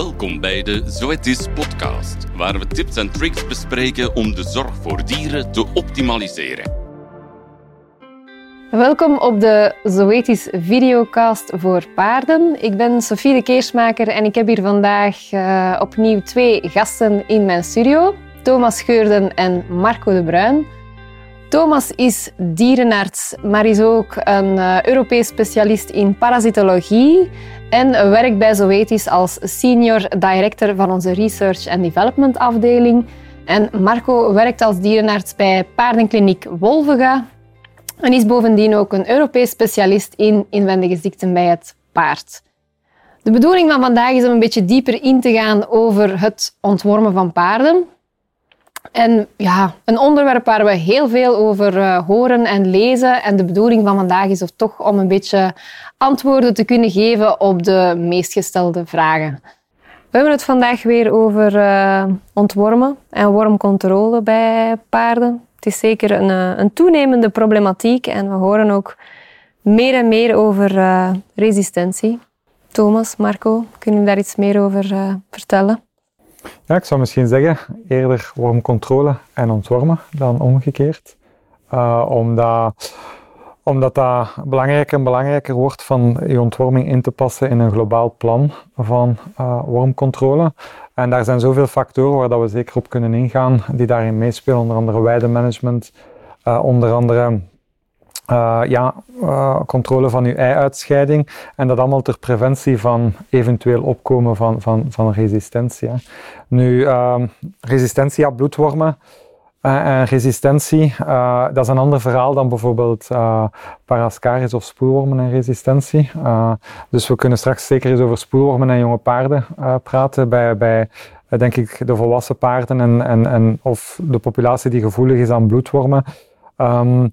Welkom bij de Zoetis podcast, waar we tips en tricks bespreken om de zorg voor dieren te optimaliseren. Welkom op de Zoetis videocast voor paarden. Ik ben Sofie de Keersmaker en ik heb hier vandaag uh, opnieuw twee gasten in mijn studio. Thomas Scheurden en Marco de Bruin. Thomas is dierenarts, maar is ook een uh, Europees specialist in parasitologie en werkt bij Zoetis als senior director van onze research and development afdeling. En Marco werkt als dierenarts bij paardenkliniek Wolvega en is bovendien ook een Europees specialist in inwendige ziekten bij het paard. De bedoeling van vandaag is om een beetje dieper in te gaan over het ontwormen van paarden. En ja, een onderwerp waar we heel veel over uh, horen en lezen. En de bedoeling van vandaag is of toch om een beetje antwoorden te kunnen geven op de meest gestelde vragen. We hebben het vandaag weer over uh, ontwormen en wormcontrole bij paarden. Het is zeker een, uh, een, toenemende problematiek en we horen ook meer en meer over resistentie. Thomas, Marco, kunnen jullie daar iets meer over vertellen? Ja, ik zou misschien zeggen eerder wormcontrole en ontwormen dan omgekeerd. Uh, omdat, omdat dat belangrijker en belangrijker wordt van je ontworming in te passen in een globaal plan van uh, wormcontrole. En daar zijn zoveel factoren waar dat we zeker op kunnen ingaan die daarin meespelen, onder andere weidemanagement, uh, onder andere uh, ja, uh, controle van uw ei-uitscheiding en dat allemaal ter preventie van eventueel opkomen van, van, van resistentie. Hè. Nu, uh, resistentie aan bloedwormen uh, en resistentie, dat is een ander verhaal dan bijvoorbeeld parascaris of spoelwormen en resistentie. dus we kunnen straks zeker eens over spoelwormen en jonge paarden praten bij, bij denk ik de volwassen paarden en, en, en of de populatie die gevoelig is aan bloedwormen. Um,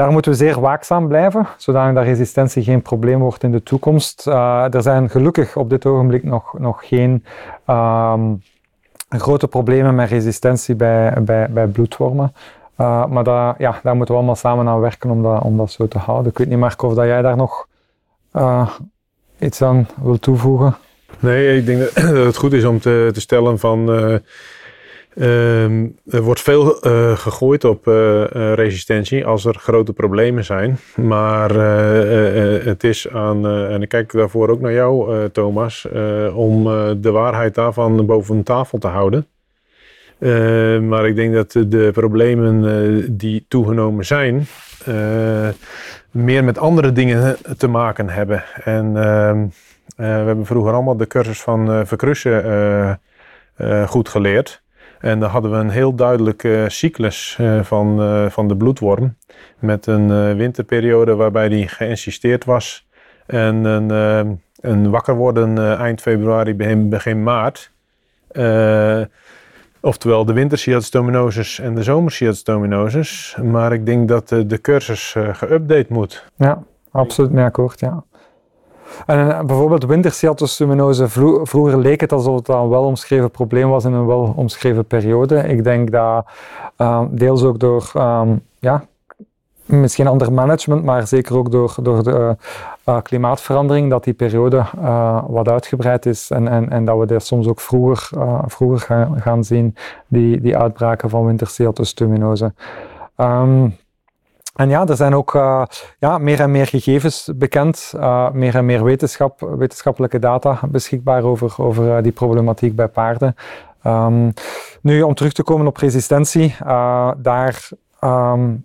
daar moeten we zeer waakzaam blijven, zodat dat resistentie geen probleem wordt in de toekomst. Uh, er zijn gelukkig op dit ogenblik nog, nog geen um, grote problemen met resistentie bij, bij, bij bloedwormen. Uh, maar dat, ja, daar moeten we allemaal samen aan werken om dat, om dat zo te houden. Ik weet niet, Marco, of dat jij daar nog uh, iets aan wil toevoegen. Nee, ik denk dat het goed is om te, te stellen van Um, er wordt veel uh, gegooid op uh, resistentie als er grote problemen zijn. Maar het is aan, en ik kijk daarvoor ook naar jou, Thomas, om de waarheid daarvan boven tafel te houden. Ehm, maar ik denk dat de problemen die toegenomen zijn, meer met andere dingen te maken hebben. En ehm, we hebben vroeger allemaal de cursus van verkrussen goed geleerd. En dan hadden we een heel duidelijke cyclus uh, van, uh, van de bloedworm. Met een winterperiode waarbij die geïnsisteerd was. En een, een wakker worden eind februari, begin, maart. oftewel de winterciatostominosis en de zomerciatostominosis. Maar ik denk dat de cursus geüpdate moet. Ja, absoluut akkoord, ja. En eh, bijvoorbeeld winterciatostomose, vroeger leek het alsof het een wel omschreven probleem was in een wel omschreven periode. Ik denk dat uh, deels ook door um, ja, misschien ander management, maar zeker ook door, door de uh, klimaatverandering, dat die periode wat uitgebreid is en, en, en dat we dat soms ook vroeger, vroeger gaan, zien, die, die uitbraken van winterciatostomose. Um, en ja, er zijn ook uh, ja, meer en meer gegevens bekend, uh, meer en meer wetenschap, wetenschappelijke data beschikbaar over, over uh, die problematiek bij paarden. Um, nu, om terug te komen op resistentie, daar, um,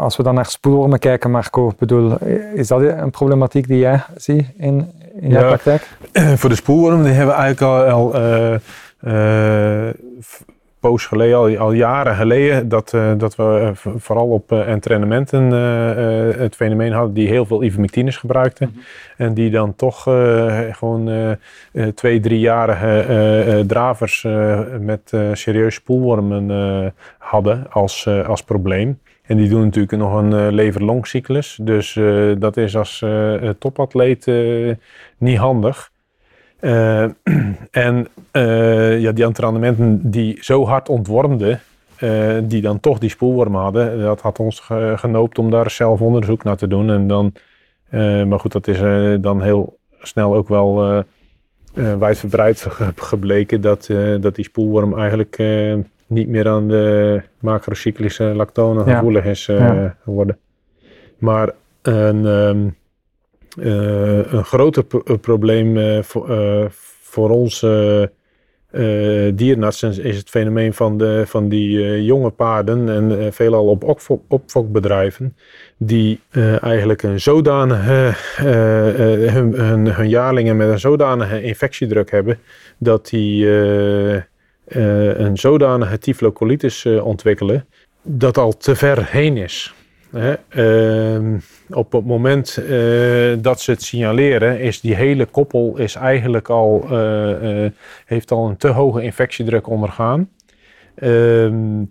als we dan naar spoelwormen kijken, Marco, bedoel, is dat een problematiek die jij ziet in, in jouw praktijk? Voor de spoelwormen die hebben we eigenlijk al, al poos geleden, al, al jaren geleden, dat, uh, dat we uh, vooral op uh, entrainementen het fenomeen hadden die heel veel ivermectines gebruikten. Mm -hmm. En die dan toch gewoon twee, driejarige dravers met serieus spoelwormen hadden als, als probleem. En die doen natuurlijk nog een lever-longcyclus. Dus dat is als topatleet niet handig. Uh, en uh, ja, die entraînementen die zo hard ontwormden, uh, die dan toch die spoelworm hadden, dat had ons genoopt om daar zelf onderzoek naar te doen. En dan, maar goed, dat is dan heel snel ook wel wijdverbreid gebleken dat, dat die spoelworm eigenlijk niet meer aan de macrocyclische lactonen gevoelig is geworden. Maar een, um, een groter probleem voor, voor ons uh, is het fenomeen van, de, van die jonge paarden en veelal op opfok, opfokbedrijven die eigenlijk een zodanige, hun, hun, hun, jaarlingen met een zodanige infectiedruk hebben dat die een zodanige tyflocolitis ontwikkelen dat al te ver heen is. Ehm, op het moment uh, dat ze het signaleren, is die hele koppel is eigenlijk al, uh, uh, heeft al een te hoge infectiedruk ondergaan. Ehm,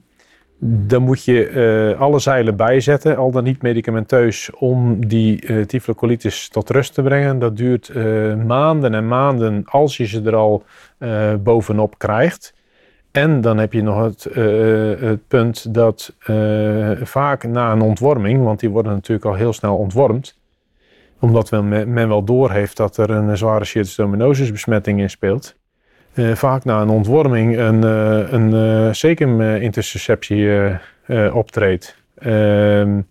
dan moet je alle zeilen bijzetten, al dan niet medicamenteus, om die uh, tyflocolitis tot rust te brengen. Dat duurt maanden en maanden als je ze er al bovenop krijgt. En dan heb je nog het, uh, het punt dat uh, vaak na een ontworming, want die worden natuurlijk al heel snel ontwormd, omdat men, men wel doorheeft dat er een zware schistosomonosis besmetting in speelt, vaak na een ontworming een, een secum-interceptie optreedt. Ehm,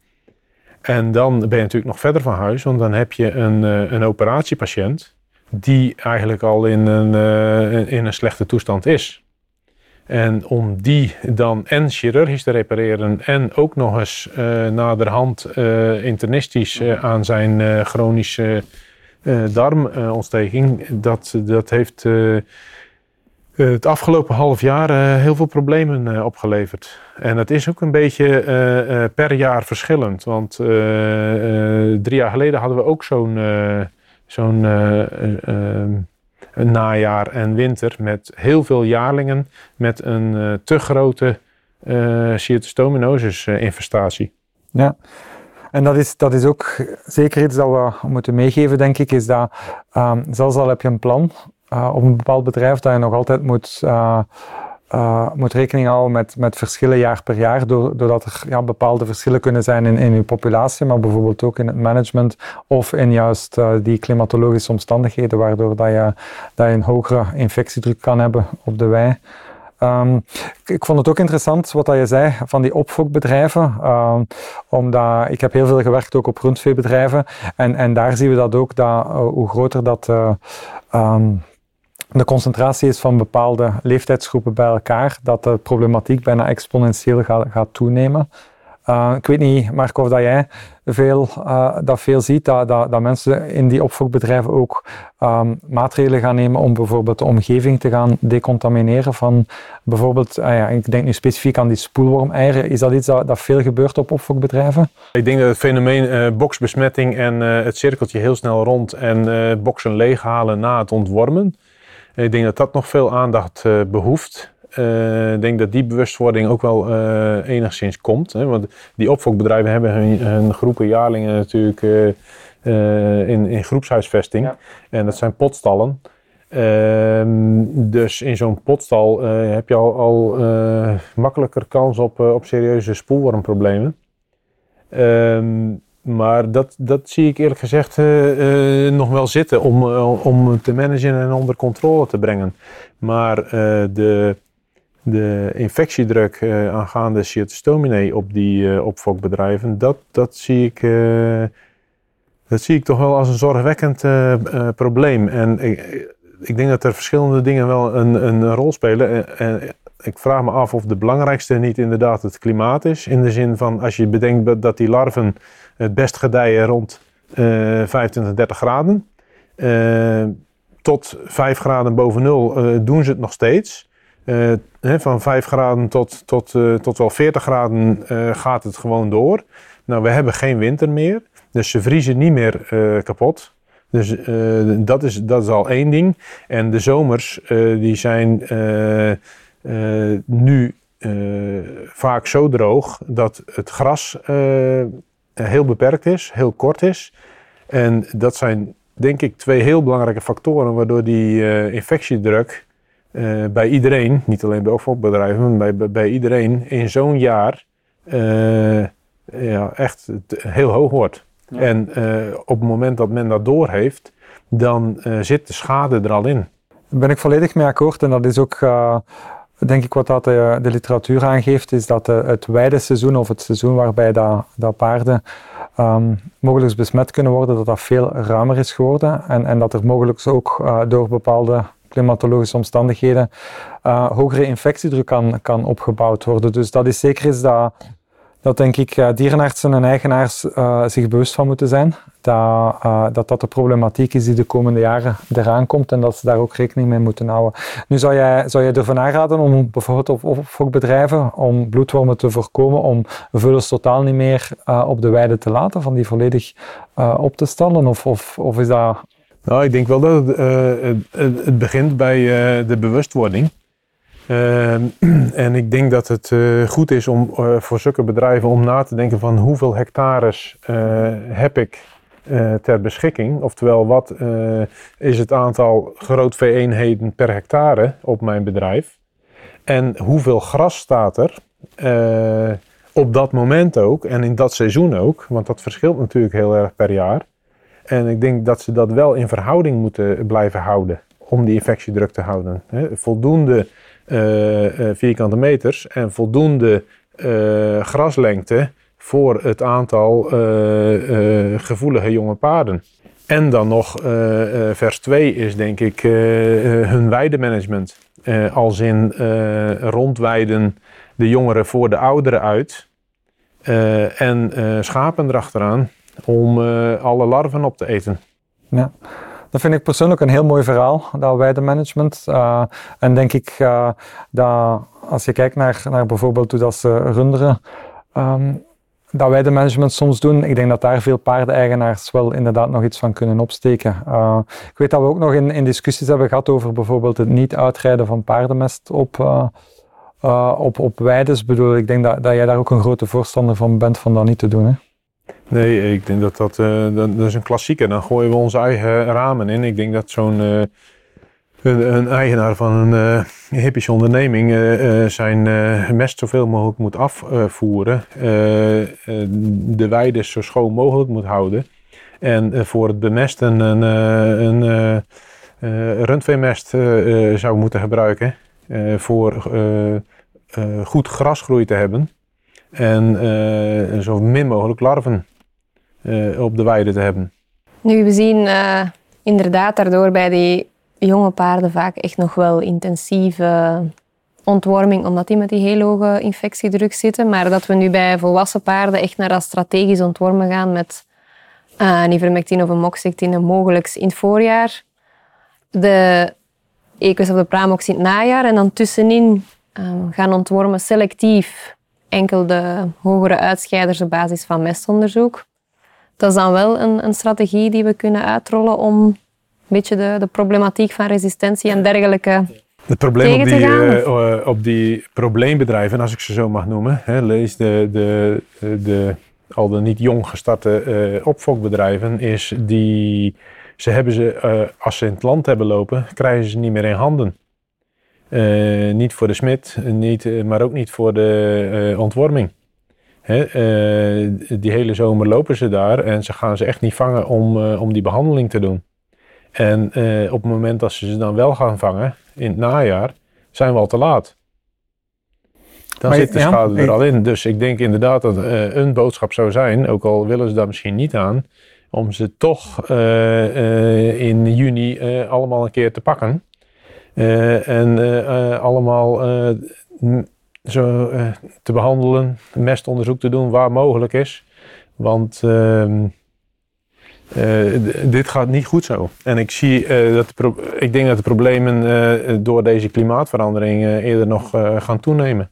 en dan ben je natuurlijk nog verder van huis, want dan heb je een, een operatiepatiënt die eigenlijk al in een, in een slechte toestand is. En om die dan en chirurgisch te repareren en ook nog eens uh, naderhand uh, internistisch uh, aan zijn chronische darmontsteking, dat, dat heeft het afgelopen half jaar heel veel problemen opgeleverd. En het is ook een beetje per jaar verschillend, want drie jaar geleden hadden we ook zo'n zo'n een najaar en winter met heel veel jaarlingen met een uh, te grote uh, cytostominosis uh, infestatie. Ja. En dat is, dat is ook zeker iets dat we moeten meegeven, denk ik, is dat um, zelfs al heb je een plan op een bepaald bedrijf, dat je nog altijd moet uh, moet rekening houden met, met verschillen jaar per jaar, doordat er ja, bepaalde verschillen kunnen zijn in, in uw populatie, maar bijvoorbeeld ook in het management of in juist uh, die klimatologische omstandigheden, waardoor dat je, dat je een hogere infectiedruk kan hebben op de wei. Um, ik vond het ook interessant wat je zei van die opfokbedrijven. Um, omdat ik heb heel veel gewerkt ook op rundveebedrijven. En, en daar zien we dat ook, dat, uh, hoe groter dat um, de concentratie is van bepaalde leeftijdsgroepen bij elkaar, dat de problematiek bijna exponentieel gaat, gaat toenemen. Uh, ik weet niet, Marco, of dat jij veel, uh, dat veel ziet, dat, dat, dat, mensen in die opvoedbedrijven ook um, maatregelen gaan nemen om bijvoorbeeld de omgeving te gaan decontamineren van bijvoorbeeld, uh, ja, ik denk nu specifiek aan die spoelwormeieren. Is dat iets dat, dat veel gebeurt op opvoedbedrijven? Ik denk dat het fenomeen boksbesmetting en het cirkeltje heel snel rond en boksen leeghalen na het ontwormen, ik denk dat dat nog veel aandacht uh, behoeft. Uh, ik denk dat die bewustwording ook wel uh, enigszins komt. Hè? Want die opfokbedrijven hebben hun, hun groepen jaarlingen natuurlijk in, in groepshuisvesting. En dat zijn potstallen. Ehm, dus in zo'n potstal heb je al, al makkelijker kans op, op serieuze spoelwormproblemen. Maar dat, dat zie ik eerlijk gezegd uh, uh, nog wel zitten om, uh, om te managen en onder controle te brengen. Maar de, de infectiedruk aangaande cytostominae op die opfokbedrijven, dat, dat, zie ik, dat zie ik toch wel als een zorgwekkend probleem. En ik, ik denk dat er verschillende dingen wel een, een rol spelen. Ik vraag me af of de belangrijkste niet inderdaad het klimaat is. In de zin van als je bedenkt dat die larven het best gedijen rond uh, 25, 30 graden. Uh, tot 5 graden boven nul uh, doen ze het nog steeds. Uh, hè, van 5 graden tot, tot, tot wel 40 graden gaat het gewoon door. Nou, we hebben geen winter meer. Dus ze vriezen niet meer kapot. Dus dat, is, dat is al één ding. En de zomers die zijn nu vaak zo droog dat het gras eh, heel beperkt is, heel kort is. En dat zijn denk ik twee heel belangrijke factoren waardoor die uh, infectiedruk uh, bij iedereen, niet alleen bij opvolgbedrijven, maar bij, bij iedereen in zo'n jaar uh, ja, echt heel hoog wordt. En op het moment dat men dat doorheeft, dan zit de schade er al in. ben ik volledig mee akkoord. En dat is ook, uh, denk ik, wat dat de, de, literatuur aangeeft, is dat het weideseizoen of het seizoen waarbij dat, dat paarden um, mogelijk besmet kunnen worden, dat dat veel ruimer is geworden. En, en dat er mogelijk ook uh, door bepaalde klimatologische omstandigheden hogere infectiedruk kan, kan opgebouwd worden. Dus dat is zeker iets dat dat denk ik dierenartsen en eigenaars zich bewust van moeten zijn. Dat, uh, dat dat de problematiek is die de komende jaren eraan komt en dat ze daar ook rekening mee moeten houden. Nu zou jij, zou jij ervan aanraden om bijvoorbeeld op opfokbedrijven om bloedwormen te voorkomen, om vullers totaal niet meer uh, op de weide te laten, van die volledig op te stallen? Of, of, of is dat... Nou, ik denk wel dat het, het, het begint bij de bewustwording. Ehm, en ik denk dat het goed is om voor zulke bedrijven om na te denken van hoeveel hectares heb ik ter beschikking. Oftewel, wat is het aantal groot-vee-eenheden per hectare op mijn bedrijf. En hoeveel gras staat er op dat moment ook en in dat seizoen ook. Want dat verschilt natuurlijk heel erg per jaar. En ik denk dat ze dat wel in verhouding moeten blijven houden om die infectiedruk te houden. voldoende vierkante meters en voldoende graslengte voor het aantal gevoelige jonge paarden. En dan nog vers 2 is denk ik hun weidemanagement. als in rondweiden de jongeren voor de ouderen uit. en schapen erachteraan om alle larven op te eten. Ja. Dat vind ik persoonlijk een heel mooi verhaal, dat weidemanagement. En denk ik dat als je kijkt naar, naar bijvoorbeeld hoe dat ze runderen, um, dat weidemanagement soms doen, ik denk dat daar veel paardeneigenaars wel inderdaad nog iets van kunnen opsteken. Uh, ik weet dat we ook nog in, in discussies hebben gehad over bijvoorbeeld het niet uitrijden van paardenmest op, op, op weides. bedoel, ik denk dat, dat jij daar ook een grote voorstander van bent van dat niet te doen. Hè? Nee, ik denk dat dat, uh, dat, is een klassieker. Dan gooien we onze eigen ramen in. Ik denk dat zo'n uh, een, een, eigenaar van een uh, hippische onderneming zijn mest zoveel mogelijk moet afvoeren. de weide zo schoon mogelijk moet houden. En voor het bemesten een, een rundveemest zou moeten gebruiken. voor goed grasgroei te hebben. En zo min mogelijk larven uh, op de weide te hebben. Nu, we zien uh, inderdaad daardoor bij die jonge paarden vaak echt nog wel intensieve ontworming, omdat die met die heel hoge infectiedruk zitten. Maar dat we nu bij volwassen paarden echt naar dat strategisch ontwormen gaan met uh, of een moxectine mogelijk in het voorjaar. De equus of de pramox in het najaar. En dan tussenin um, gaan ontwormen selectief enkel de hogere uitscheiders op basis van mestonderzoek dat is dan wel een, een strategie die we kunnen uitrollen om beetje de, de problematiek van resistentie en dergelijke het probleem op die, uh, op die probleembedrijven, als ik ze zo mag noemen, hè, lees de, de, de, al de niet jong gestarte uh, opfokbedrijven, is die ze hebben ze, uh, als ze in het land hebben lopen, krijgen ze niet meer in handen. niet voor de smid, niet, maar ook niet voor de ontworming. Eh, die hele zomer lopen ze daar en ze gaan ze echt niet vangen om, om die behandeling te doen. En uh, op het moment dat ze ze dan wel gaan vangen, in het najaar, zijn we al te laat. Dan maar, zit de schade er al in. Dus ik denk inderdaad dat een boodschap zou zijn, ook al willen ze daar misschien niet aan, om ze toch in juni allemaal een keer te pakken. en allemaal zo, te behandelen, mestonderzoek te doen waar mogelijk is. Want uh, dit gaat niet goed zo. En ik, zie, uh, dat ik denk dat de problemen door deze klimaatverandering eerder nog gaan toenemen.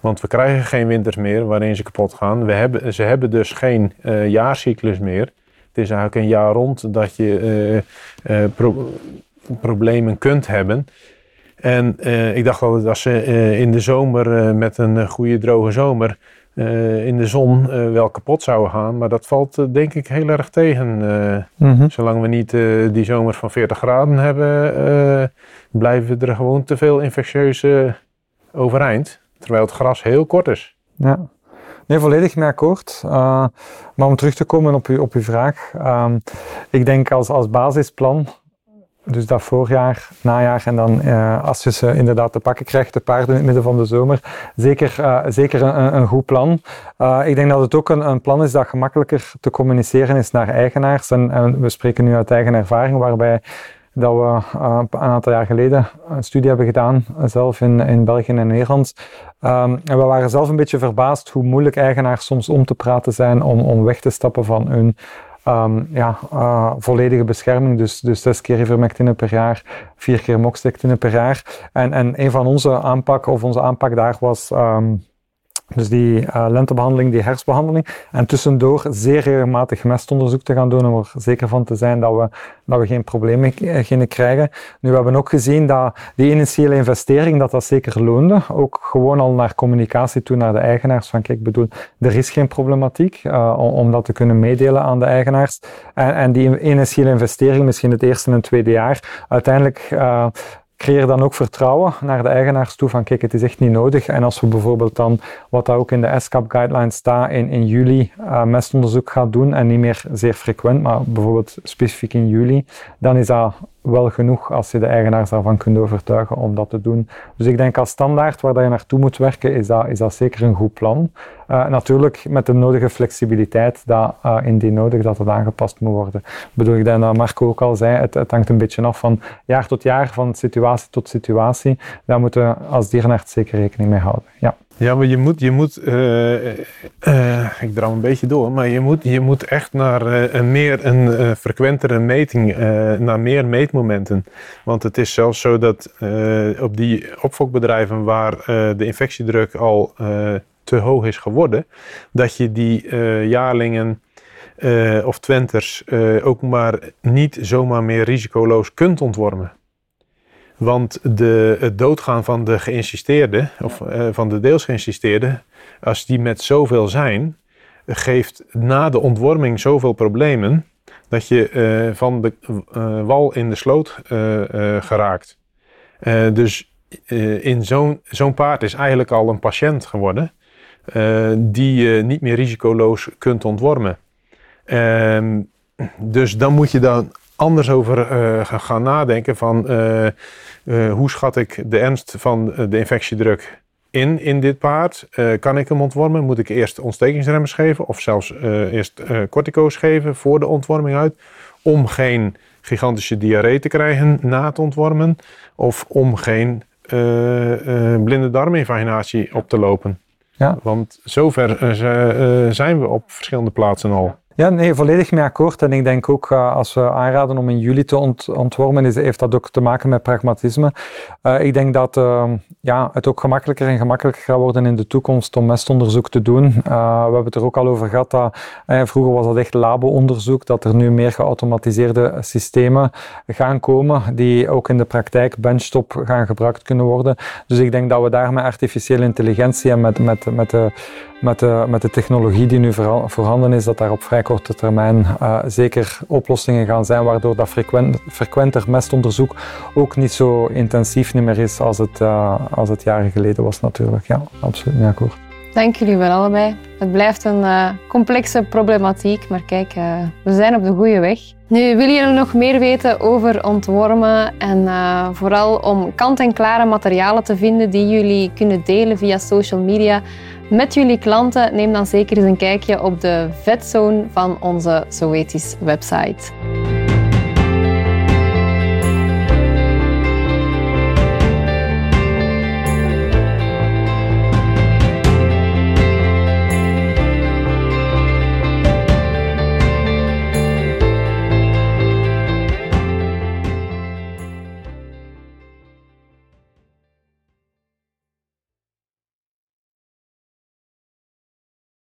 Want we krijgen geen winters meer waarin ze kapot gaan. We hebben, ze hebben dus geen jaarcyclus meer. Het is eigenlijk een jaar rond dat je pro problemen kunt hebben. En ik dacht altijd, als ze in de zomer met een goede droge zomer in de zon wel kapot zouden gaan. Maar dat valt denk ik heel erg tegen. Mm -hmm. Zolang we niet die zomer van 40 graden hebben, blijven er gewoon te veel infectieuze overeind. Terwijl het gras heel kort is. Ja. Nee, volledig mee akkoord. maar om terug te komen op, u, op uw vraag. ik denk als, als basisplan dus dat voorjaar, najaar en dan uh, als je ze inderdaad te pakken krijgt, de paarden in het midden van de zomer, zeker, uh, zeker een, een, goed plan. Uh, ik denk dat het ook een, een, plan is dat gemakkelijker te communiceren is naar eigenaars. En, we spreken nu uit eigen ervaring, waarbij dat we een aantal jaar geleden een studie hebben gedaan, zelf in, in België en Nederland. Um, en we waren zelf een beetje verbaasd hoe moeilijk eigenaars soms om te praten zijn om, om weg te stappen van hun um, ja, uh, volledige bescherming. Dus, dus zes keer ivermectine per jaar, vier keer moxidectine per jaar. En, en een van onze aanpakken, of onze aanpak daar was um, dus die uh, lentebehandeling, die herfstbehandeling. En tussendoor zeer regelmatig mestonderzoek te gaan doen om er zeker van te zijn dat we, dat we geen problemen gingen krijgen. Nu, we hebben ook gezien dat die initiële investering, dat dat zeker loonde. Ook gewoon al naar communicatie toe naar de eigenaars. Van kijk, bedoel, er is geen problematiek uh, om, dat te kunnen meedelen aan de eigenaars. En, en die initiële investering, misschien het eerste en tweede jaar, uiteindelijk creëer dan ook vertrouwen naar de eigenaars toe van kijk, het is echt niet nodig. En als we bijvoorbeeld dan, wat daar ook in de SCAP guidelines staat, in, in juli uh, mestonderzoek gaan doen en niet meer zeer frequent, maar bijvoorbeeld specifiek in juli, dan is dat wel genoeg als je de eigenaars daarvan kunt overtuigen om dat te doen. Dus ik denk als standaard waar je naartoe moet werken, is dat, is dat zeker een goed plan. Uh, natuurlijk met de nodige flexibiliteit dat uh, indien nodig dat het aangepast moet worden. Bedoel, ik denk dat Marco ook al zei, het, het, hangt een beetje af van jaar tot jaar, van situatie tot situatie. Daar moeten we als dierenarts zeker rekening mee houden. Ja. Ja, maar je moet, je moet uh, ik draai een beetje door, maar je moet, je moet echt naar uh, een meer een frequentere meting, naar meer meetmomenten. Want het is zelfs zo dat op die opfokbedrijven waar de infectiedruk al te hoog is geworden, dat je die jaarlingen of twenters ook maar niet zomaar meer risicoloos kunt ontwormen. Want de, het doodgaan van de geïnsisteerde, of uh, van de deels geïnsisteerde, als die met zoveel zijn, geeft na de ontworming zoveel problemen dat je uh, van de uh, wal in de sloot geraakt. dus in zo'n zo'n paard is eigenlijk al een patiënt geworden die je niet meer risicoloos kunt ontwormen. Ehm, dus dan moet je dan anders over gaan nadenken van uh, hoe schat ik de ernst van de infectiedruk in, in dit paard? Uh, kan ik hem ontwormen? Moet ik eerst ontstekingsremmers geven of zelfs uh, eerst cortico's geven voor de ontworming uit? Om geen gigantische diarree te krijgen na het ontwormen of om geen blinde darminvaginatie op te lopen. Ja. Want zover zijn we op verschillende plaatsen al. Ja, nee, volledig mee akkoord. En ik denk ook, uh, als we aanraden om in juli te ont ontwormen, is, heeft dat ook te maken met pragmatisme. Uh, ik denk dat uh, ja, het ook gemakkelijker en gemakkelijker gaat worden in de toekomst om mestonderzoek te doen. we hebben het er ook al over gehad dat vroeger was dat echt labo-onderzoek, dat er nu meer geautomatiseerde systemen gaan komen, die ook in de praktijk benchtop gaan gebruikt kunnen worden. Dus ik denk dat we daar met artificiële intelligentie en met, met, met de met de, met de technologie die nu voorhanden is, dat daar op vrij korte termijn uh, zeker oplossingen gaan zijn, waardoor dat frequent, frequenter mestonderzoek ook niet zo intensief meer is als het, uh, als het jaren geleden was natuurlijk. Ja, absoluut mee akkoord. Dank jullie wel allebei. Het blijft een uh, complexe problematiek, maar kijk, we zijn op de goede weg. Nu, willen jullie nog meer weten over ontwormen en vooral om kant-en-klare materialen te vinden die jullie kunnen delen via social media met jullie klanten? Neem dan zeker eens een kijkje op de vetzone van onze Zoetis website.